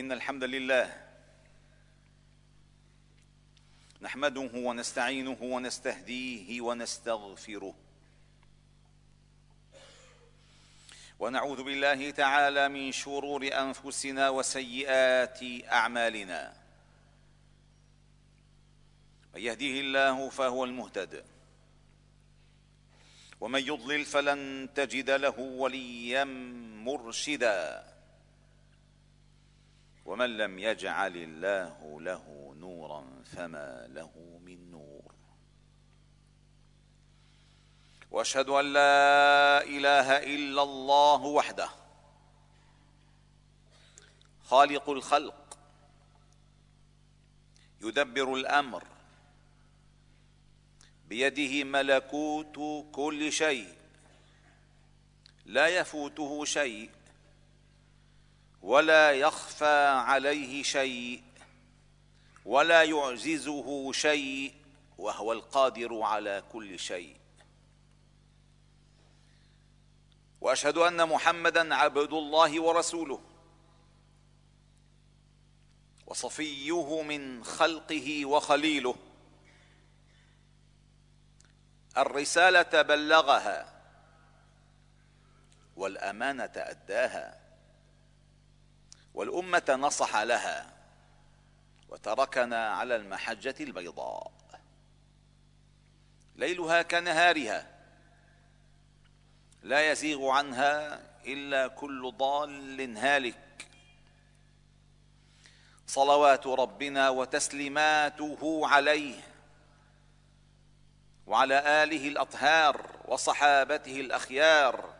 إن الحمد لله نحمده ونستعينه ونستهديه ونستغفره. ونعوذ بالله تعالى من شرور أنفسنا وسيئات أعمالنا. من يهديه الله فهو المهتد. ومن يضلل فلن تجد له وليا مرشدا. ومن لم يجعل الله له نورا فما له من نور. وأشهد أن لا إله إلا الله وحده خالق الخلق يدبر الأمر بيده ملكوت كل شيء لا يفوته شيء. ولا يخفى عليه شيء ولا يعجزه شيء وهو القادر على كل شيء. وأشهد أن محمدا عبد الله ورسوله. وصفيه من خلقه وخليله. الرسالة بلغها والأمانة أداها. والأمة نصح لها وتركنا على المحجة البيضاء. ليلها كنهارها لا يزيغ عنها إلا كل ضال هالك. صلوات ربنا وتسليماته عليه وعلى آله الأطهار وصحابته الأخيار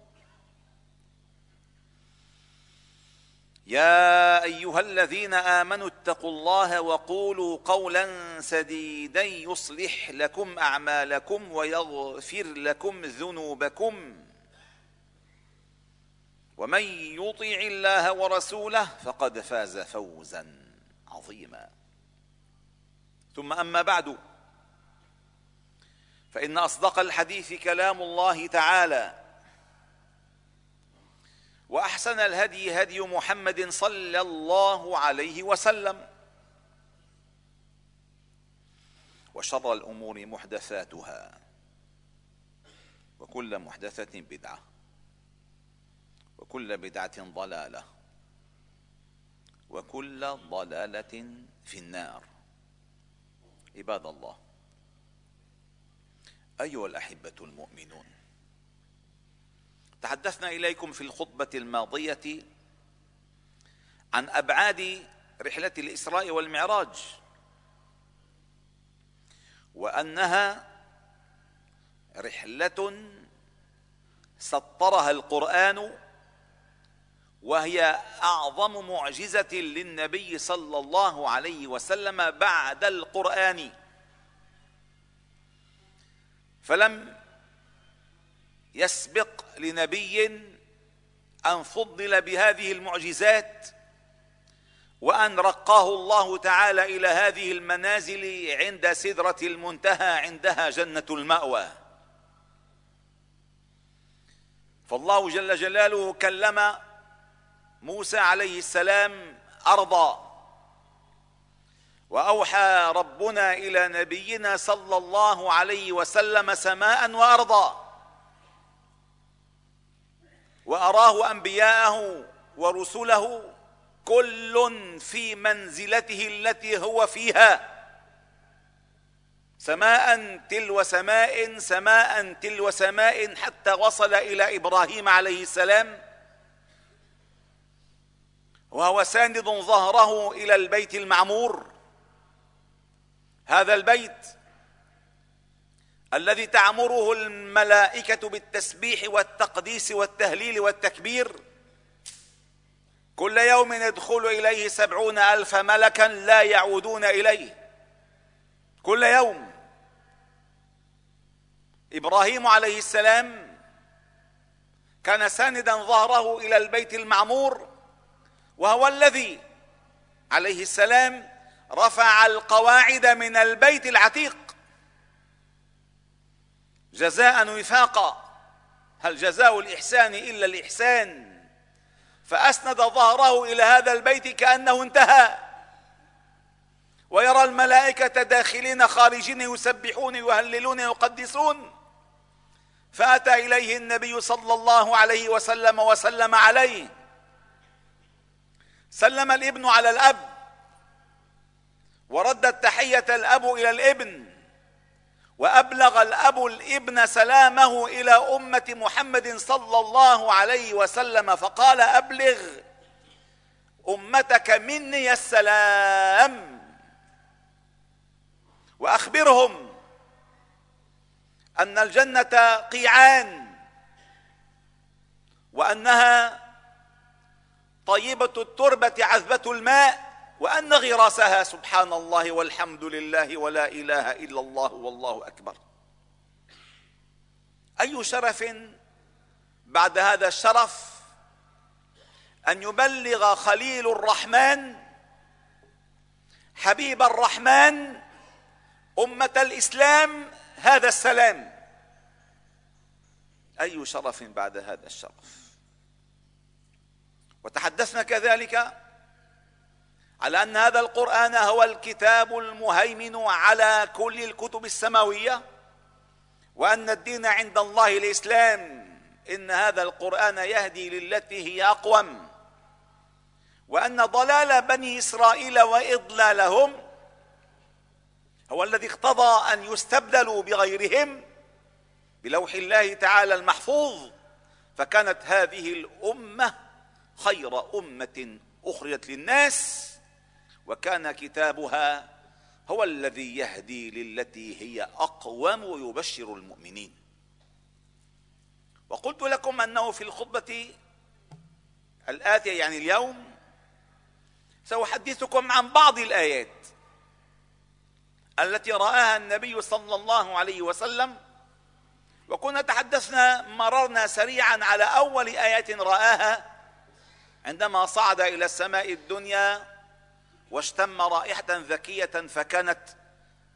يا أيها الذين آمنوا اتقوا الله وقولوا قولا سديدا يصلح لكم أعمالكم ويغفر لكم ذنوبكم. ومن يطع الله ورسوله فقد فاز فوزا عظيما. ثم أما بعد فإن أصدق الحديث كلام الله تعالى وأحسن الهدي هدي محمد صلى الله عليه وسلم. وشر الأمور محدثاتها. وكل محدثة بدعة. وكل بدعة ضلالة. وكل ضلالة في النار. عباد الله أيها الأحبة المؤمنون تحدثنا إليكم في الخطبة الماضية عن أبعاد رحلة الإسراء والمعراج وأنها رحلة سطرها القرآن وهي أعظم معجزة للنبي صلى الله عليه وسلم بعد القرآن. فلم يسبق لنبي أن فضل بهذه المعجزات وأن رقاه الله تعالى إلى هذه المنازل عند سدرة المنتهى عندها جنة المأوى. فالله جل جلاله كلم موسى عليه السلام أرضا. وأوحى ربنا إلى نبينا صلى الله عليه وسلم سماء وأرضا. وأراه أنبياءه ورسله كل في منزلته التي هو فيها. سماء تلو سماء سماء تلو سماء حتى وصل إلى إبراهيم عليه السلام. وهو ساند ظهره إلى البيت المعمور. هذا البيت الذي تعمره الملائكة بالتسبيح والتقديس والتهليل والتكبير. كل يوم يدخل إليه سبعون ألف ملكا لا يعودون إليه. كل يوم. إبراهيم عليه السلام كان ساندا ظهره إلى البيت المعمور وهو الذي عليه السلام رفع القواعد من البيت العتيق. جزاء وفاقا. هل جزاء الإحسان إلا الإحسان؟ فأسند ظهره إلى هذا البيت كأنه انتهى. ويرى الملائكة داخلين خارجين يسبحون يهللون يقدسون فأتى إليه النبي صلى الله عليه وسلم وسلم عليه. سلم الابن على الأب. ورد التحية الأب إلى الابن. وأبلغ الأب الابن سلامه إلى أمة محمد صلى الله عليه وسلم فقال أبلغ أمتك مني السلام وأخبرهم أن الجنة قيعان وأنها طيبة التربة عذبة الماء وأن غراسها سبحان الله والحمد لله ولا إله إلا الله والله أكبر. أي شرف بعد هذا الشرف أن يبلغ خليل الرحمن حبيب الرحمن أمة الإسلام هذا السلام. أي شرف بعد هذا الشرف؟ وتحدثنا كذلك على أن هذا القرآن هو الكتاب المهيمن على كل الكتب السماوية وأن الدين عند الله الإسلام إن هذا القرآن يهدي للتي هي أقوم. وأن ضلال بني إسرائيل وإضلالهم هو الذي اقتضى أن يستبدلوا بغيرهم بلوح الله تعالى المحفوظ. فكانت هذه الأمة خير أمة أخرجت للناس. وكان كتابها هو الذي يهدي للتي هي أقوم ويبشر المؤمنين. وقلت لكم أنه في الخطبة الآتية يعني اليوم سأحدثكم عن بعض الآيات التي رآها النبي صلى الله عليه وسلم وكنا تحدثنا مررنا سريعا على أول إيه رآها عندما صعد إلى السماء الدنيا واشتم رائحة ذكية فكانت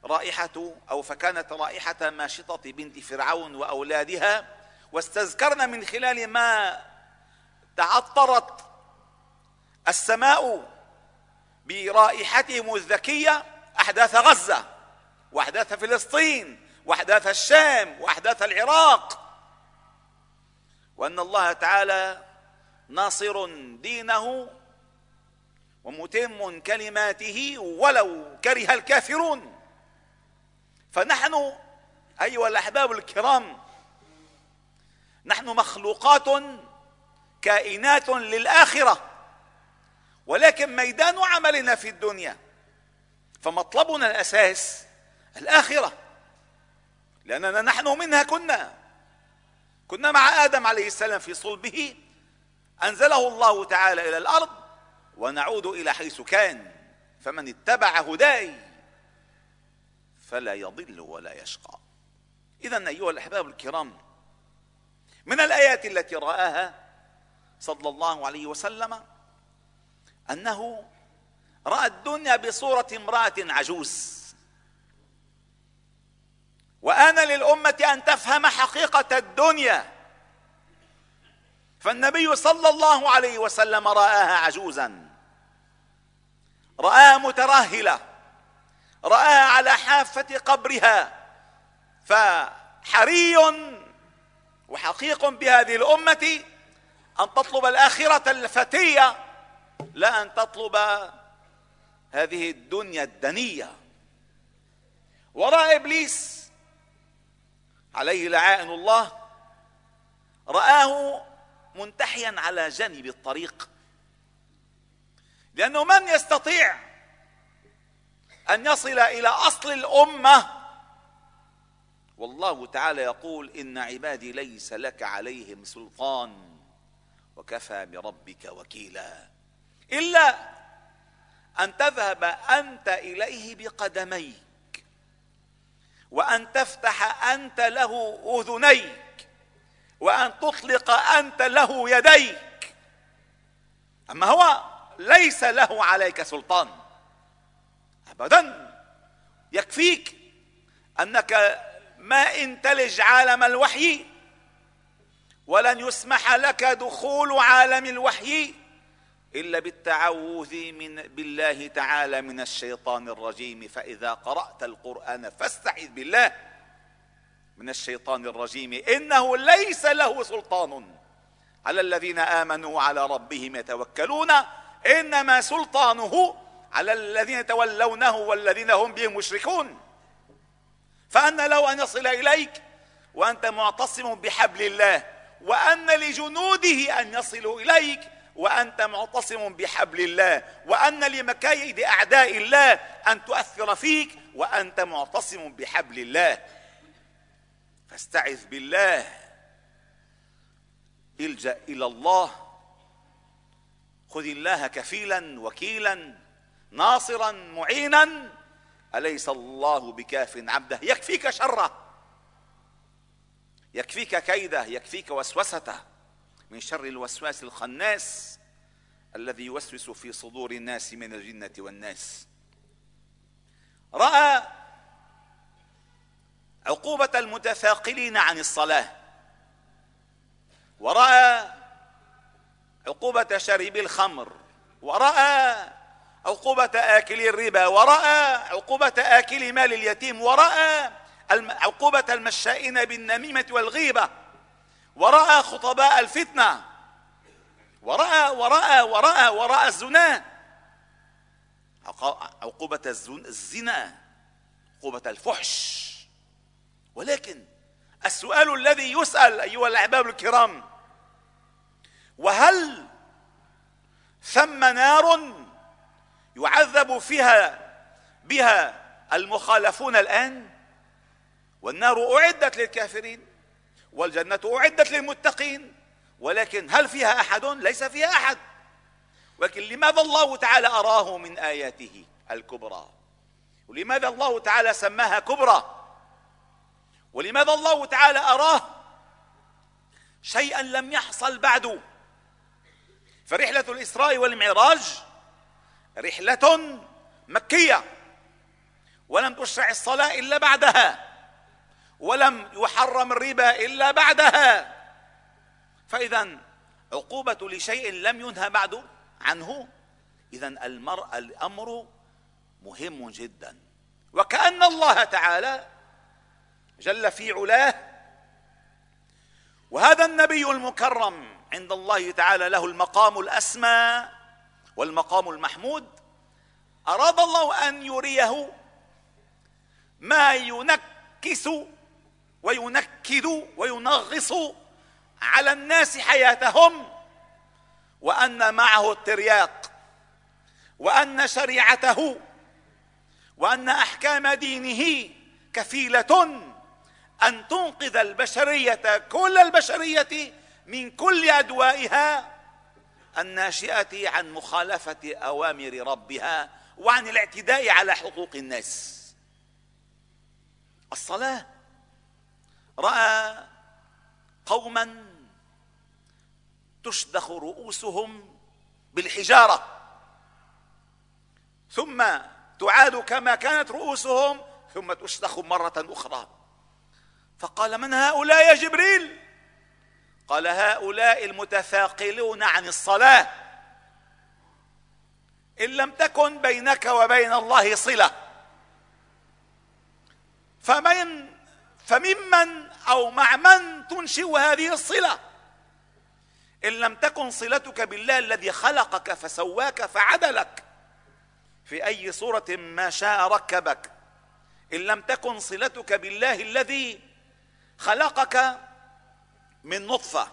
رائحة أو فكانت رائحة ماشطة بنت فرعون وأولادها واستذكرنا من خلال ما تعطرت السماء برائحتهم الذكية أحداث غزة وأحداث فلسطين وأحداث الشام وأحداث العراق. وأن الله تعالى ناصر دينه ومتم كلماته ولو كره الكافرون. فنحن أيها الأحباب الكرام نحن مخلوقات كائنات للآخرة ولكن ميدان عملنا في الدنيا فمطلبنا الأساس الآخرة لأننا نحن منها كنا. كنا مع آدم عليه السلام في صلبه أنزله الله تعالى إلى الأرض ونعود إلى حيث كان فمن اتبع هداي فلا يضل ولا يشقى. اذا أيها الأحباب الكرام من الآيات التي رآها صلى الله عليه وسلم أنه رأى الدنيا بصورة امرأة عجوز. وآن للأمة أن تفهم حقيقة الدنيا. فالنبي صلى الله عليه وسلم رآها عجوزا. رآها مترهلة رآها على حافة قبرها فحري وحقيق بهذه الأمة أن تطلب الآخرة الفتية لا أن تطلب هذه الدنيا الدنية. وراء إبليس عليه لعائن الله رآه منتحيا على جانب الطريق. لأنه من يستطيع أن يصل إلى أصل الأمة؟ والله تعالى يقول إن عبادي ليس لك عليهم سلطان وكفى بربك وكيلا. إلا أن تذهب أنت إليه بقدميك وأن تفتح أنت له أذنيك وأن تطلق أنت له يديك. أما هو ليس له عليك سلطان. ابدا. يكفيك أنك ما ان تلج عالم الوحي ولن يسمح لك دخول عالم الوحي إلا بالتعوذ من بالله تعالى من الشيطان الرجيم. فإذا قرأت القرآن فاستعذ بالله من الشيطان الرجيم. إنه ليس له سلطان. على الذين آمنوا وعلى ربهم يتوكلون. إنما سلطانه على الذين يتولونه والذين هم به مشركون. فأن له أن يصل إليك وأنت معتصم بحبل الله وأن لجنوده أن يصلوا إليك وأنت معتصم بحبل الله وأن لمكايد أعداء الله أن تؤثر فيك وأنت معتصم بحبل الله. فاستعذ بالله. إلجأ إلى الله. خذ الله كفيلا وكيلا ناصرا معينا. أليس الله بكاف عبده؟ يكفيك شره. يكفيك كيده يكفيك وسوسته. من شر الوسواس الخناس الذي يوسوس في صدور الناس من الجنة والناس. رأى عقوبة المتثاقلين عن الصلاة. ورأى عقوبة شاربي الخمر ورأى عقوبة آكل الربا ورأى عقوبة آكل مال اليتيم ورأى عقوبة المشائين بالنميمة والغيبة ورأى خطباء الفتنة ورأى ورأى ورأى ورأى الزنا. عقوبة الزنا عقوبة الفحش. ولكن السؤال الذي يسأل أيها الأحباب الكرام نار يعذب فيها بها المخالفون الآن والنار أعدت للكافرين والجنة أعدت للمتقين ولكن هل فيها أحد؟ ليس فيها أحد. ولكن لماذا الله تعالى أراه من آياته الكبرى؟ ولماذا الله تعالى سماها كبرى؟ ولماذا الله تعالى أراه شيئا لم يحصل بعد؟ فرحلة الإسراء والمعراج رحلة مكية. ولم تشرع الصلاة إلا بعدها. ولم يحرم الربا إلا بعدها. فإذا عقوبة لشيء لم ينهى بعد عنه إذا المرء الأمر مهم جدا. وكأن الله تعالى جل في علاه وهذا النبي المكرم عند الله تعالى له المقام الأسمى والمقام المحمود أراد الله أن يريه ما ينكس وينكد وينغص على الناس حياتهم وأن معه الترياق وأن شريعته وأن أحكام دينه كفيلة أن تنقذ البشرية كل البشرية من كل أدوائها الناشئة عن مخالفة أوامر ربها وعن الاعتداء على حقوق الناس. الصلاة. رأى قوما تشدخ رؤوسهم بالحجارة. ثم تعاد كما كانت رؤوسهم ثم تشدخ مرة أخرى. فقال من هؤلاء يا جبريل؟ قال هؤلاء المتثاقلون عن الصلاة. إن لم تكن بينك وبين الله صلة. فمن فممن أو مع من تنشئ هذه الصلة؟ إن لم تكن صلتك بالله الذي خلقك فسواك فعدلك. في أي صورة ما شاء ركبك. إن لم تكن صلتك بالله الذي خلقك من نطفة.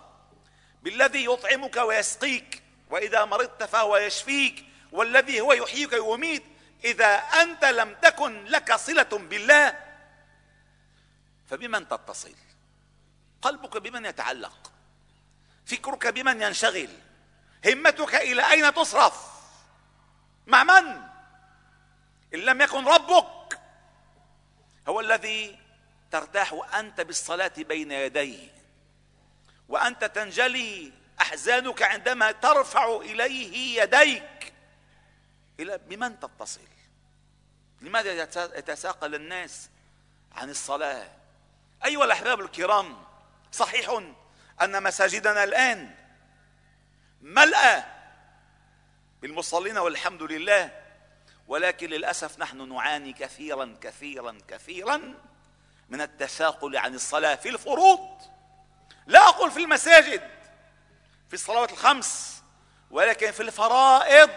بالذي يطعمك ويسقيك وإذا مرضت فهو يشفيك والذي هو يحييك ويميت إذا أنت لم تكن لك صلة بالله فبمن تتصل؟ قلبك بمن يتعلق؟ فكرك بمن ينشغل؟ همتك إلى أين تصرف؟ مع من؟ إن لم يكن ربك هو الذي ترتاح وانت بالصلاة بين يديه. وأنت تنجلي أحزانك عندما ترفع إليه يديك. إلى بمن تتصل؟ لماذا يتساقل الناس عن الصلاة؟ أيها الأحباب الكرام صحيح أن مساجدنا الآن ملأى بالمصلين والحمد لله ولكن للأسف نحن نعاني كثيرا كثيرا كثيرا من التثاقل عن الصلاة في الفروض. لا أقول في المساجد في الصلوات الخمس ولكن في الفرائض.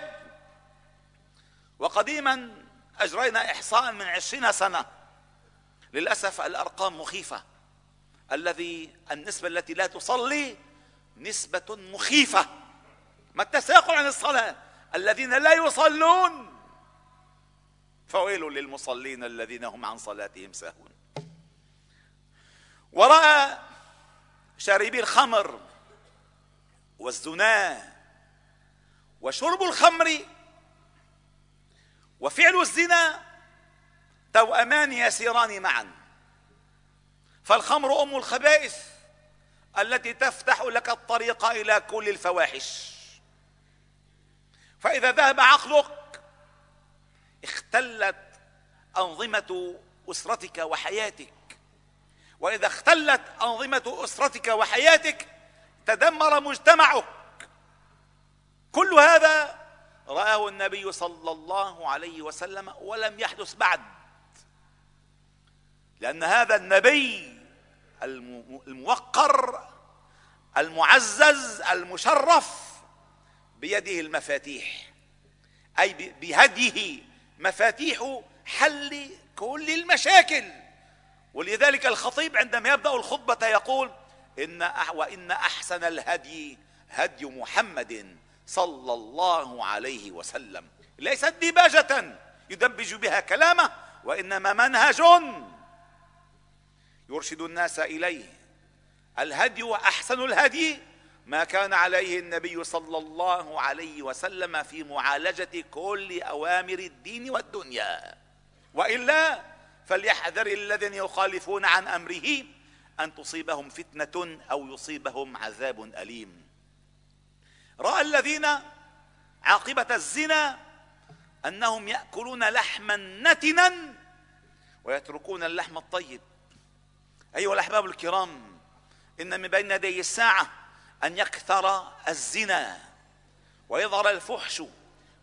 وقديما أجرينا احصاء من عشرين سنة. للأسف الأرقام مخيفة. الذي النسبة التي لا تصلي نسبة مخيفة. ما التثاقل عن الصلاة؟ الذين لا يصلون. فويل للمصلين الذين هم عن صلاتهم ساهون. وراى شاربي الخمر والزنا وشرب الخمر وفعل الزنا توأمان يسيران معا. فالخمر أم الخبائث التي تفتح لك الطريق إلى كل الفواحش. فإذا ذهب عقلك اختلت أنظمة أسرتك وحياتك. وإذا اختلت أنظمة أسرتك وحياتك تدمر مجتمعك. كل هذا رآه النبي صلى الله عليه وسلم ولم يحدث بعد. لأن هذا النبي الموقر المعزز المشرف بيده المفاتيح. أي بهديه مفاتيح حل كل المشاكل. ولذلك الخطيب عندما يبدأ الخطبة يقول إن وإن أحسن الهدي هدي محمد صلى الله عليه وسلم. ليست ديباجه يدبج بها كلامه وإنما منهج يرشد الناس إليه. الهدي وأحسن الهدي ما كان عليه النبي صلى الله عليه وسلم في معالجة كل أوامر الدين والدنيا وإلا فليحذر الذين يخالفون عن أمره أن تصيبهم فتنة أو يصيبهم عذاب أليم. رأى الذين عاقبة الزنا أنهم يأكلون لحما نتنا ويتركون اللحم الطيب. أيها الأحباب الكرام إن من بين يدي الساعة أن يكثر الزنا ويظهر الفحش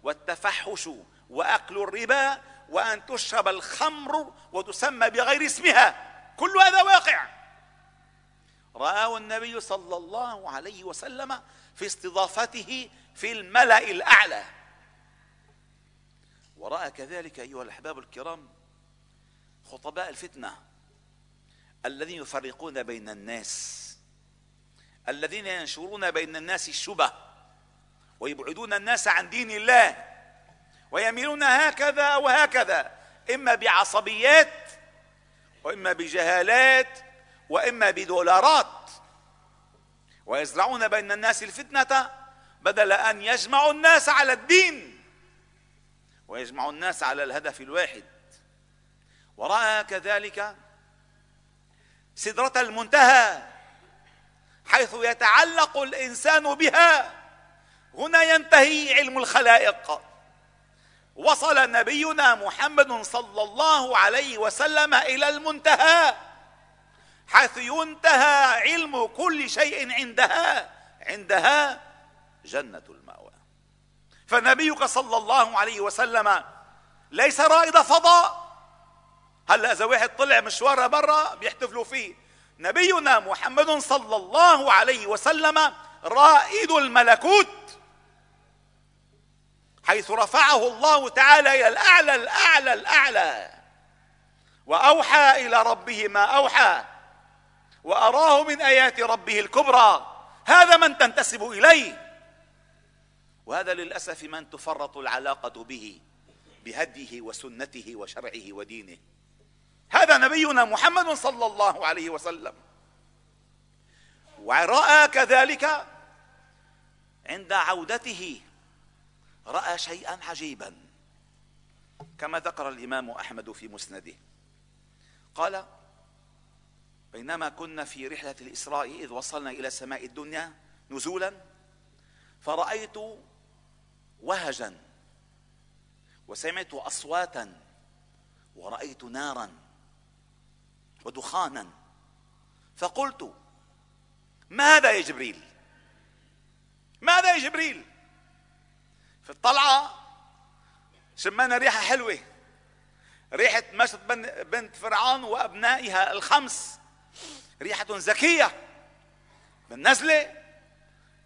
والتفحش وأكل الربا وأن تشرب الخمر وتسمى بغير اسمها. كل هذا واقع. رآه النبي صلى الله عليه وسلم في استضافته في الملأ الأعلى. ورأى كذلك أيها الأحباب الكرام خطباء الفتنة الذين يفرقون بين الناس الذين ينشرون بين الناس الشبه ويبعدون الناس عن دين الله. ويميلون هكذا وهكذا. إما بعصبيات وإما بجهالات وإما بدولارات. ويزرعون بين الناس الفتنة بدل أن يجمعوا الناس على الدين. ويجمعوا الناس على الهدف الواحد. وراى كذلك سدرة المنتهى حيث يتعلق الإنسان بها. هنا ينتهي علم الخلائق. وصل نبينا محمد صلى الله عليه وسلم إلى المنتهى حيث ينتهى علم كل شيء عندها عندها جنة المأوى. فنبيك صلى الله عليه وسلم ليس رائد فضاء. هلا إذا واحد طلع مشوار برا بيحتفلوا فيه. نبينا محمد صلى الله عليه وسلم رائد الملكوت. حيث رفعه الله تعالى إلى الأعلى الأعلى الأعلى. وأوحى إلى ربه ما أوحى. وأراه من آيات ربه الكبرى. هذا من تنتسب إليه. وهذا للأسف من تفرط العلاقة به بهديه وسنته وشرعه ودينه. هذا نبينا محمد صلى الله عليه وسلم. ورأى كذلك عند عودته رأى شيئا عجيبا. كما ذكر الإمام أحمد في مسنده. قال بينما كنا في رحلة الإسراء إذ وصلنا إلى سماء الدنيا نزولا فرأيت وهجا وسمعت أصواتا ورأيت نارا ودخانا. فقلت ما هذا يا جبريل؟ ما هذا يا جبريل؟ في الطلعة شمينا ريحة حلوة. ريحة مشط بنت فرعون وأبنائها الخمس. ريحة زكية. بالنزلة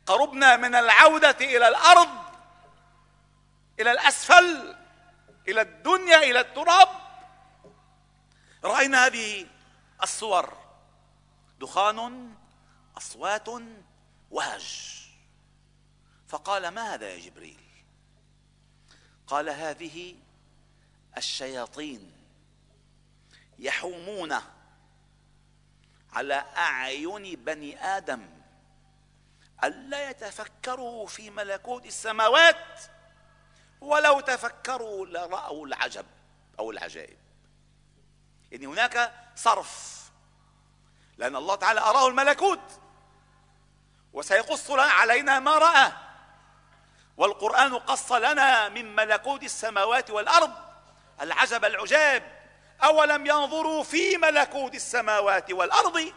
قربنا من العودة إلى الأرض إلى الأسفل إلى الدنيا إلى التراب. رأينا هذه الصور. دخان أصوات وهج. فقال ما هذا يا جبريل؟ قال هذه الشياطين يحومون على أعين بني آدم الا يتفكروا في ملكوت السماوات ولو تفكروا لرأوا العجب أو العجائب. يعني هناك صرف لأن الله تعالى أراه الملكوت وسيقص علينا ما رأى. والقرآن قص لنا من ملكوت السماوات والأرض العجب العجاب أولم ينظروا في ملكوت السماوات والأرض؟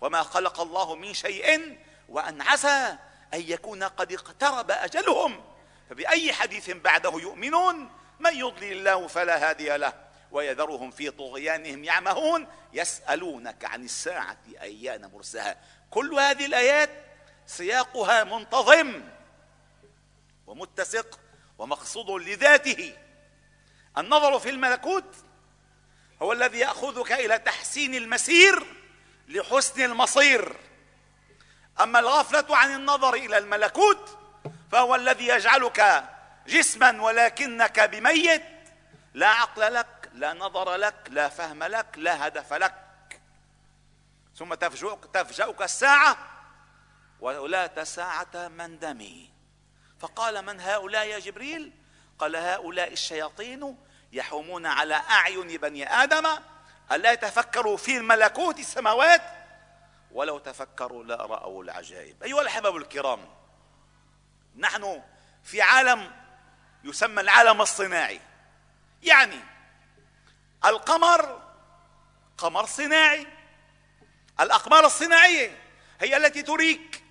وما خلق الله من شيء وأن عسى أن يكون قد اقترب أجلهم. فبأي حديث بعده يؤمنون؟ من يضلل الله فلا هادي له ويذرهم في طغيانهم يعمهون. يسألونك عن الساعة أيان مرساها. كل هذه الآيات سياقها منتظم. ومتسق ومقصود لذاته. النظر في الملكوت هو الذي يأخذك إلى تحسين المسير لحسن المصير. أما الغفلة عن النظر إلى الملكوت فهو الذي يجعلك جسما ولكنك بميت. لا عقل لك لا نظر لك لا فهم لك لا هدف لك. ثم تفجأك, تفجأك الساعة ولا ساعة من دمي. فقال من هؤلاء يا جبريل؟ قال هؤلاء الشياطين يحومون على أعين بني آدم ألا يتفكروا في ملكوت السماوات؟ ولو تفكروا لرأوا العجائب. أيها الأحباب الكرام نحن في عالم يسمى العالم الصناعي. يعني القمر قمر صناعي. الأقمار الصناعية هي التي تريك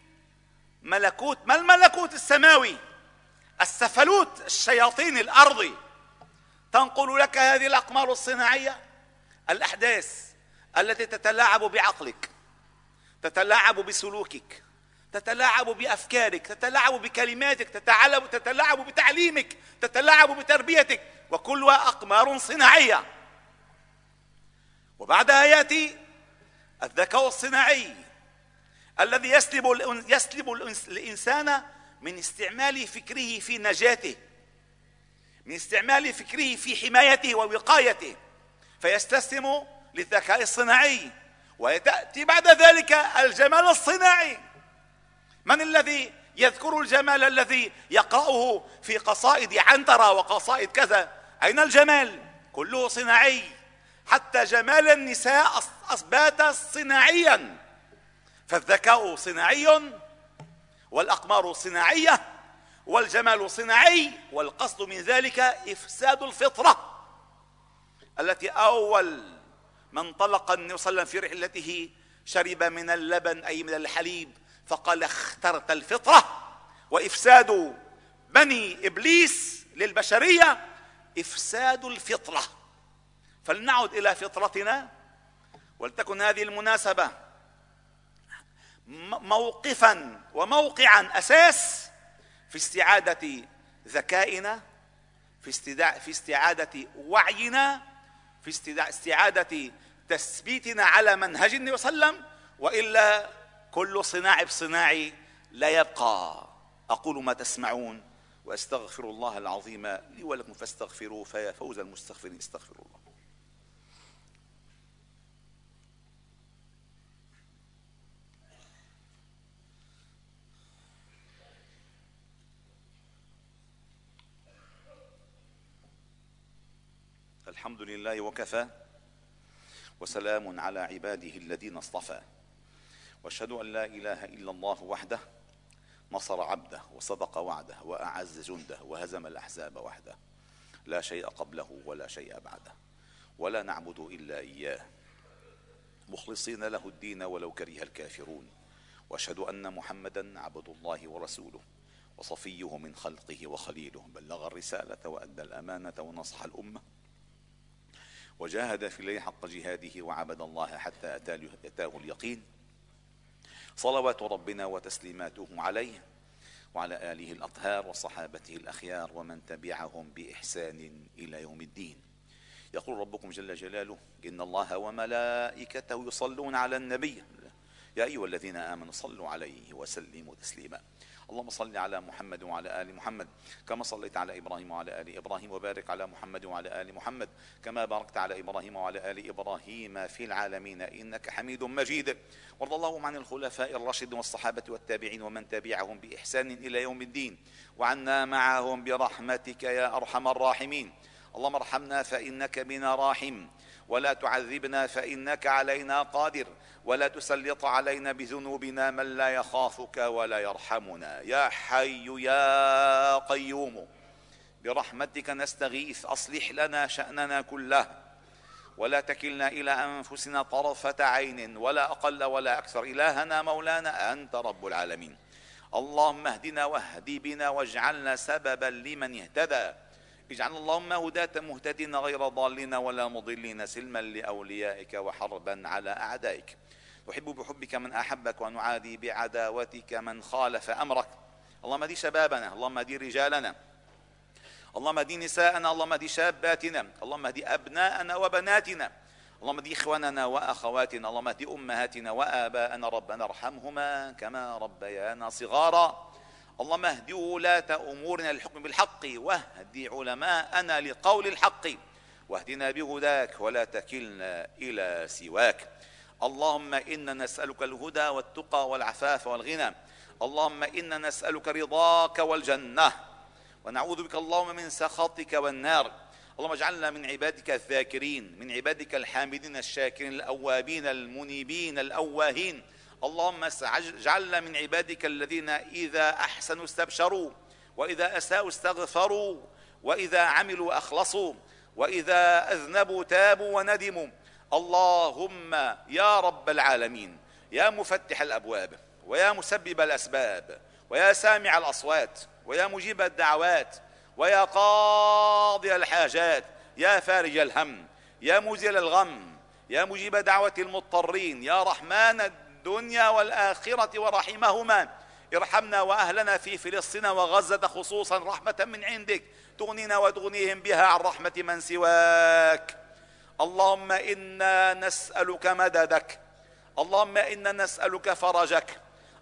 ملكوت ما الملكوت السماوي؟ السفلوت الشياطين الأرضي. تنقل لك هذه الأقمار الصناعية؟ الأحداث التي تتلاعب بعقلك تتلاعب بسلوكك تتلاعب بأفكارك تتلاعب بكلماتك تتلاعب تتلاعب بتعليمك تتلاعب بتربيتك وكلها أقمار صناعية. وبعدها يأتي الذكاء الصناعي. الذي يسلب يسلب الإنسان من استعمال فكره في نجاته من استعمال فكره في حمايته ووقايته فيستسلم للذكاء الصناعي ويأتي بعد ذلك الجمال الصناعي. من الذي يذكر الجمال الذي يقرأه في قصائد عنترة وقصائد كذا؟ أين الجمال؟ كله صناعي. حتى جمال النساء أثبات صناعيا. فالذكاء صناعي والأقمار صناعية والجمال صناعي والقصد من ذلك إفساد الفطرة التي أول من طلق النبي صلى الله عليه وسلم في رحلته شرب من اللبن أي من الحليب فقال اخترت الفطرة وإفساد بني إبليس للبشرية إفساد الفطرة فلنعد إلى فطرتنا ولتكن هذه المناسبة موقفا وموقعا أساس في استعادة ذكائنا في في استعادة وعينا في استعادة تثبيتنا على منهج النبي صلى الله عليه وسلم وإلا كل صناع بصناعي لا يبقى. أقول ما تسمعون وأستغفر الله العظيم لي ولكم فاستغفروه فيا فوز المستغفرين. استغفروا الله. الحمد لله وكفى وسلام على عباده الذين اصطفى. وأشهد أن لا إله إلا الله وحده نصر عبده وصدق وعده وأعز جنده وهزم الأحزاب وحده. لا شيء قبله ولا شيء بعده. ولا نعبد إلا إياه. مخلصين له الدين ولو كره الكافرون. وأشهد أن محمدا عبد الله ورسوله. وصفيه من خلقه وخليله. بلغ الرسالة وأدى الأمانة ونصح الأمة. وجاهد في الليل حق جهاده وعبد الله حتى أتاه اليقين. صلوات ربنا وتسليماته عليه وعلى آله الأطهار وصحابته الأخيار ومن تبعهم بإحسان إلى يوم الدين. يقول ربكم جل جلاله إن الله وملائكته يصلون على النبي. يا أيها الذين آمنوا صلوا عليه وسلموا تسليما. اللهم صل على محمد وعلى آل محمد. كما صليت على إبراهيم وعلى آل إبراهيم وبارك على محمد وعلى آل محمد. كما باركت على إبراهيم وعلى آل إبراهيم في العالمين. إنك حميد مجيد. وارض اللهم عن الخلفاء الراشدين والصحابة والتابعين ومن تبعهم بإحسان إلى يوم الدين. وعنا معهم برحمتك يا أرحم الراحمين. اللهم ارحمنا فإنك بنا راحم ولا تعذبنا فإنك علينا قادر ولا تسلط علينا بذنوبنا من لا يخافك ولا يرحمنا. يا حي يا قيوم برحمتك نستغيث أصلح لنا شأننا كله. ولا تكلنا إلى أنفسنا طرفة عين ولا أقل ولا أكثر. إلهنا مولانا أنت رب العالمين. اللهم اهدنا واهد بنا واجعلنا سببا لمن اهتدى. اجعل اللهم هداة مهتدين غير ضالين ولا مضلين سلما لأوليائك وحربا على أعدائك. أحب بحبك من أحبك ونعادي بعداوتك من خالف أمرك. اللهم دي شبابنا اللهم دي رجالنا. اللهم دي نساءنا اللهم دي شاباتنا. اللهم دي أبناءنا وبناتنا. اللهم دي إخواننا وأخواتنا. اللهم دي أمهاتنا وآباءنا. ربنا ارحمهما كما ربيانا صغارا. اللهم اهد ولاة أمورنا للحكم بالحق واهد علماءنا لقول الحق واهدنا بهداك ولا تكلنا إلى سواك. اللهم إنا نسألك الهدى والتقى والعفاف والغنى. اللهم إنا نسألك رضاك والجنة. ونعوذ بك اللهم من سخطك والنار. اللهم اجعلنا من عبادك الذاكرين من عبادك الحامدين الشاكرين الأوابين المنيبين الأواهين. اللهم اجعلنا من عبادك الذين إذا أحسنوا استبشروا وإذا أساءوا استغفروا وإذا عملوا أخلصوا وإذا أذنبوا تابوا وندموا. اللهم يا رب العالمين يا مفتح الأبواب ويا مسبب الأسباب ويا سامع الأصوات ويا مجيب الدعوات ويا قاضي الحاجات يا فارج الهم يا مزيل الغم يا مجيب دعوة المضطرين يا رحمن الدنيا والآخرة ورحمهما. ارحمنا وأهلنا في فلسطين وغزة خصوصا رحمة من عندك. تغنينا وتغنيهم بها عن رحمة من سواك. اللهم إنا نسألك مددك. اللهم إنا نسألك فرجك.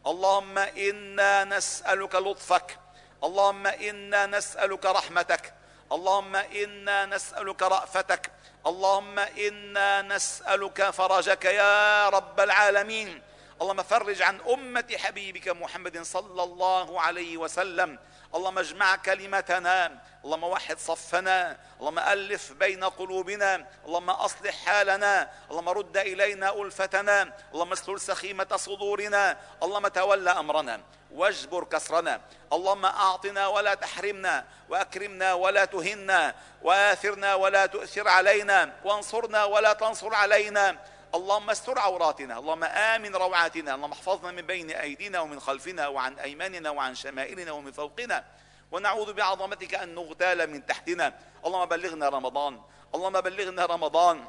اللهم إنا نسألك لطفك. اللهم إنا نسألك رحمتك. اللهم إنا نسألك رأفتك. اللهم إنا نسألك فرجك يا رب العالمين. اللهم فرج عن أمة حبيبك محمد صلى الله عليه وسلم. اللهم اجمع كلمتنا. اللهم وحد صفنا. اللهم ألف بين قلوبنا. اللهم أصلح حالنا. اللهم رد إلينا ألفتنا. اللهم اسلل سخيمة صدورنا. اللهم تولى أمرنا. واجبر كسرنا. اللهم أعطنا ولا تحرمنا. وأكرمنا ولا تهنا. وآثرنا ولا تؤثر علينا. وانصرنا ولا تنصر علينا. اللهم استر عوراتنا اللهم آمن روعاتنا اللهم احفظنا من بين أيدينا ومن خلفنا وعن أيماننا وعن شمائلنا ومن فوقنا. ونعوذ بعظمتك أن نغتال من تحتنا. اللهم بلغنا رمضان اللهم بلغنا رمضان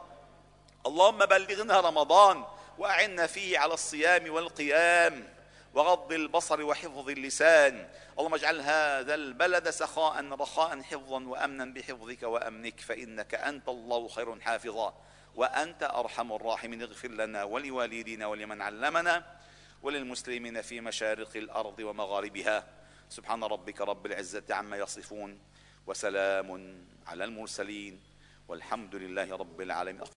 اللهم بلغنا رمضان. وأعنا فيه على الصيام والقيام. وغض البصر وحفظ اللسان. اللهم اجعل هذا البلد سخاء رخاء حفظا وامنا بحفظك وأمنك. فإنك أنت الله خير حافظا. وأنت أرحم الراحمين. اغفر لنا ولوالدينا ولمن علمنا وللمسلمين في مشارق الأرض ومغاربها. سبحان ربك رب العزة عما يصفون وسلام على المرسلين والحمد لله رب العالمين.